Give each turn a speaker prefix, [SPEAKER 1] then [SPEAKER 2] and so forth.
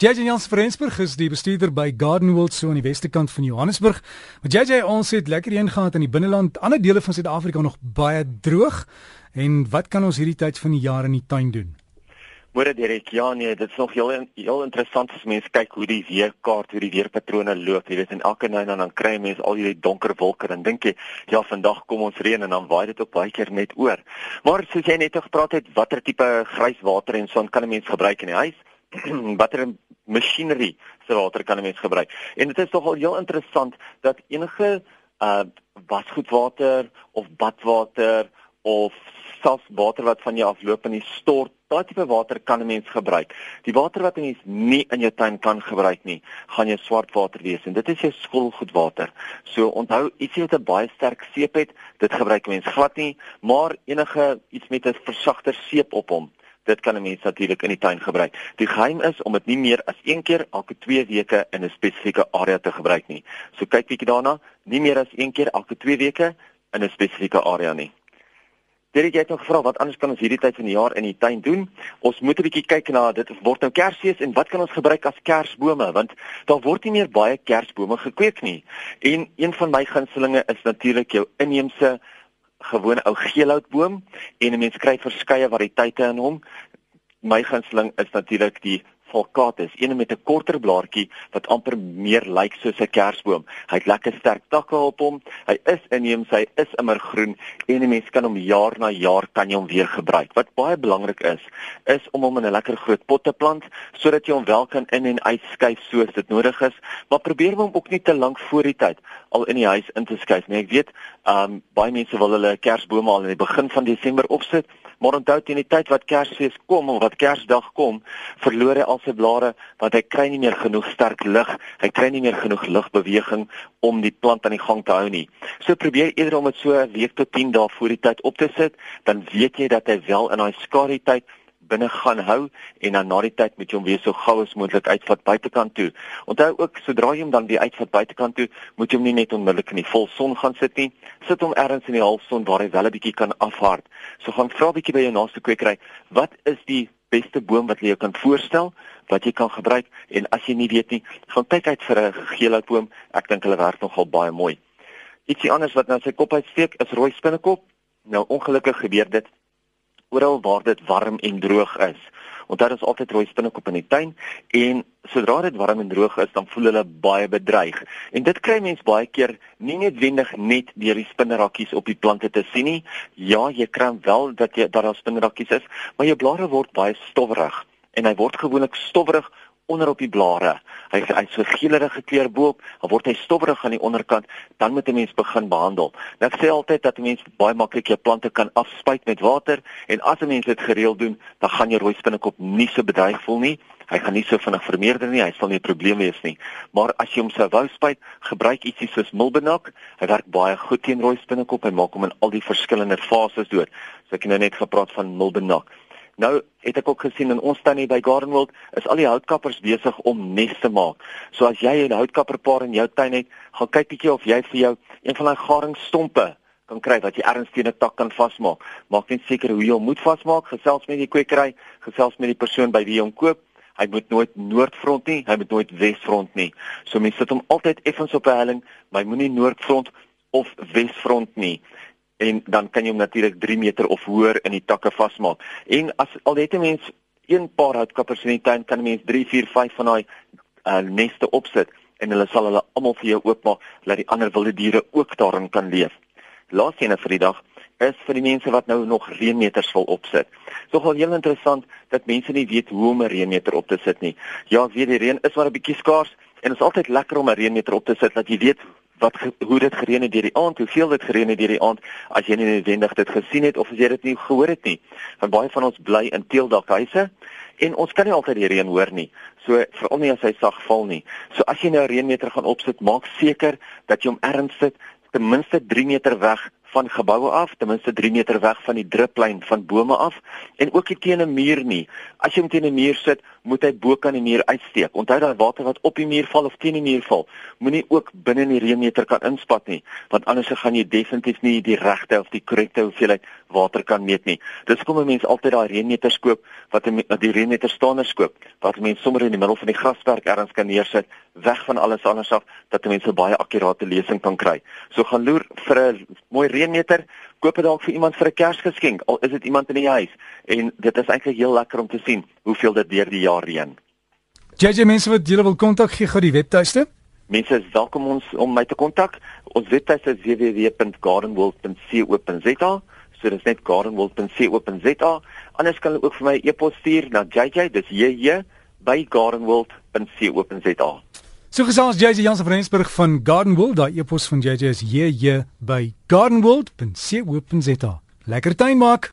[SPEAKER 1] JJ Jans Frensburg is die bestuurder by Garden World so aan die weste kant van Johannesburg. Maar JJ ons het lekker heen gehad in die binneland. Ander dele van Suid-Afrika nog baie droog. En wat kan ons hierdie tyd van die jaar in die tuin doen?
[SPEAKER 2] Môre Derek, ja nee, dit is nog heel heel interessant as mense kyk hoe die weerkaart, hoe die weerpatrone loop. Jy weet in elke nou en dan kry mense al hierdie donker wolke en dink jy, ja, vandag kom ons reën en dan waai dit ook baie keer net oor. Maar soos jy net gepraat het, watter tipe grys water en son kan 'n mens gebruik in die huis? watter masjinerie se water kan 'n mens gebruik. En dit is nogal heel interessant dat enige uh wasgoedwater of badwater of selfs water wat van jou afloop in die stort, daai tipe water kan 'n mens gebruik. Die water wat 'n mens nie in jou tuin kan gebruik nie, gaan jou swart water wees en dit is jou skoolgoedwater. So onthou, ietsie wat 'n baie sterk seep het, dit gebruik mens glad nie, maar enige iets met 'n versagter seep op hom dit kan 'n mens natuurlik in die tuin gebruik. Die geheim is om dit nie meer as een keer elke 2 weke in 'n spesifieke area te gebruik nie. So kyk bietjie daarna, nie meer as een keer elke 2 weke in 'n spesifieke area nie. Dit het nog gevra wat anders kan ons hierdie tyd van die jaar in die tuin doen? Ons moet 'n bietjie kyk na dit word nou Kersfees en wat kan ons gebruik as Kersbome want daar word nie meer baie Kersbome gekweek nie. En een van my gunstelinge is natuurlik jou inheemse gewone ou geelhoutboom en 'n mens kry verskeie variëteite in hom. My gunsteling is natuurlik die Falcatus, een met 'n korter blaartjie wat amper meer lyk soos 'n kersboom. Hy het lekker sterk takke op hom. Hy is inheems, hy is immergroen en 'n mens kan hom jaar na jaar kan jy hom weer gebruik. Wat baie belangrik is, is om hom in 'n lekker groot pot te plant sodat jy hom wel kan in en uitskuif soos dit nodig is, maar probeer hom ook nie te lank voor die tyd al in die huis in te skuif nie. Ek weet, um baie mense wil hulle kersbome al in die begin van Desember opsit. Maar onthou teen die tyd wat Kersfees kom of wat Kersdag kom, verloor hy al sy blare want hy kry nie meer genoeg sterk lig. Hy kry nie meer genoeg ligbeweging om die plant aan die gang te hou nie. So probeer eerder om dit so 'n week tot 10 dae voor die tyd op te sit, dan weet jy dat hy wel in daai skadu tyd binne gaan hou en dan na die tyd moet jy hom weer so gou as moontlik uitvat buitekant toe. Onthou ook sodra jy hom dan weer uitvat buitekant toe, moet jy hom nie net onmiddellik in die volson gaan sit nie. Sit hom ergens in die halfson waar hy wel 'n bietjie kan afhard. So gaan vra 'n bietjie by jou naaste kwekery, wat is die beste boom wat jy jou kan voorstel wat jy kan gebruik en as jy nie weet nie, gaan kyk uit vir 'n geelhoutboom. Ek dink hulle werk nogal baie mooi. Ietsie anders wat nou sy kop uitsteek is rooi spinnekop. Nou ongelukkig gebeur dit oral waar dit warm en droog is. Onthou daar is altyd rooi spinnekop in die tuin en sodra dit warm en droog is, dan voel hulle baie bedreig. En dit kry mense baie keer nie noodwendig net deur die spinnerakkies op die plante te sien nie. Ja, jy kry wel dat jy dat daar spinnerakkies is, maar jou blare word baie stowwerig en hy word gewoonlik stowwerig onder op die blare. Hy hy so geelerige kleur bo-op, dan word hy stowwerig aan die onderkant, dan moet 'n mens begin behandel. Nou ek sê altyd dat 'n mens baie maklik jou plante kan afspuit met water en as 'n mens dit gereeld doen, dan gaan jou rooi spinnekop nie so bedreig voel nie. Hy gaan nie so vinnig vermeerder nie, hy sal nie 'n probleem wees nie. Maar as jy hom sou wou spuit, gebruik ietsie soos Milbenak. Hy werk baie goed teen rooi spinnekop. Hy maak hom in al die verskillende fases dood. So ek het nou net gepraat van Milbenak. Nou het ek ook gesien in ons tannie by Gardenwold is al die houtkappers besig om nes te maak. So as jy 'n houtkapperpaar in jou tuin het, gaan kyk bietjie of jy vir jou een van daai garingstompe kan kry wat jy ergens teen 'n tak kan vasmaak. Maak net seker hoe jy hom moet vasmaak, gesels met die kwekery, gesels met die persoon by wie jy hom koop. Hy moet nooit noordfront nie, hy moet nooit wesfront nie. So mense sit hom altyd effens op 'n helling, maar hy moenie noordfront of wesfront nie en dan kan jy hom natuurlik 3 meter of hoër in die takke vasmaak. En as al het 'n mens een paar houtkappers in die tuin, kan 'n mens 3, 4, 5 van daai uh, neste opsit en hulle sal hulle almal vir jou oopmaak dat die ander wilde diere ook daarin kan leef. Laaste vir die dag is vir die mense wat nou nog reënmeters wil opsit. Sogal heel interessant dat mense nie weet hoe om 'n reënmeter op te sit nie. Ja, weet die reën is maar 'n bietjie skaars en dit is altyd lekker om 'n reënmeter op te sit dat jy weet wat hoe dit gereën het deur die aand, hoeveel dit gereën het deur die aand as jy nie noodwendig dit gesien het of as jy dit nie gehoor het nie. Want baie van ons bly in teeldakhuise en ons kan nie altyd die reën hoor nie. So veral nie as hy sag val nie. So as jy nou 'n reënmeter gaan opsit, maak seker dat jy hom ergens sit ten minste 3 meter weg van geboue af, ten minste 3 meter weg van die druplyn van bome af en ook nie teen 'n muur nie. As jy hom teen 'n muur sit, moet hy bo kan die muur uitsteek. Onthou dat water wat op die muur val of teen die muur val, moenie ook binne in die reënmeter kan inspat nie, want anders gaan jy definitief nie die regte of die korrekte hoeveelheid water kan meet nie. Dis kom 'n mens altyd daai reënmeter skoop wat die reënmeter staande skoop wat mense sommer in die middel van die grasperk ergens kan neersit, weg van alles anders af dat mense baie akkurate lesing kan kry. So gaan loer vir 'n mooi reënmeter koop dit dalk vir iemand vir 'n Kersgeskenk al is dit iemand in die huis en dit is eintlik heel lekker om te sien hoeveel dit deur die jaar reën.
[SPEAKER 1] JJ mense wat julle wil kontak gee gou die webtuiste.
[SPEAKER 2] Mense is welkom ons om my te kontak. Ons webtuiste is www.gardenworld.co.za. So dis net gardenworld.co.za. Anders kan hulle ook vir my e-pos stuur na JJ, dis JJ by gardenworld.co.za.
[SPEAKER 1] So gesels JJ Jansen van Rensburg van Gardenwold, daai epos van JJ is JJ by gardenwold.co.za. Lekker tuin maak.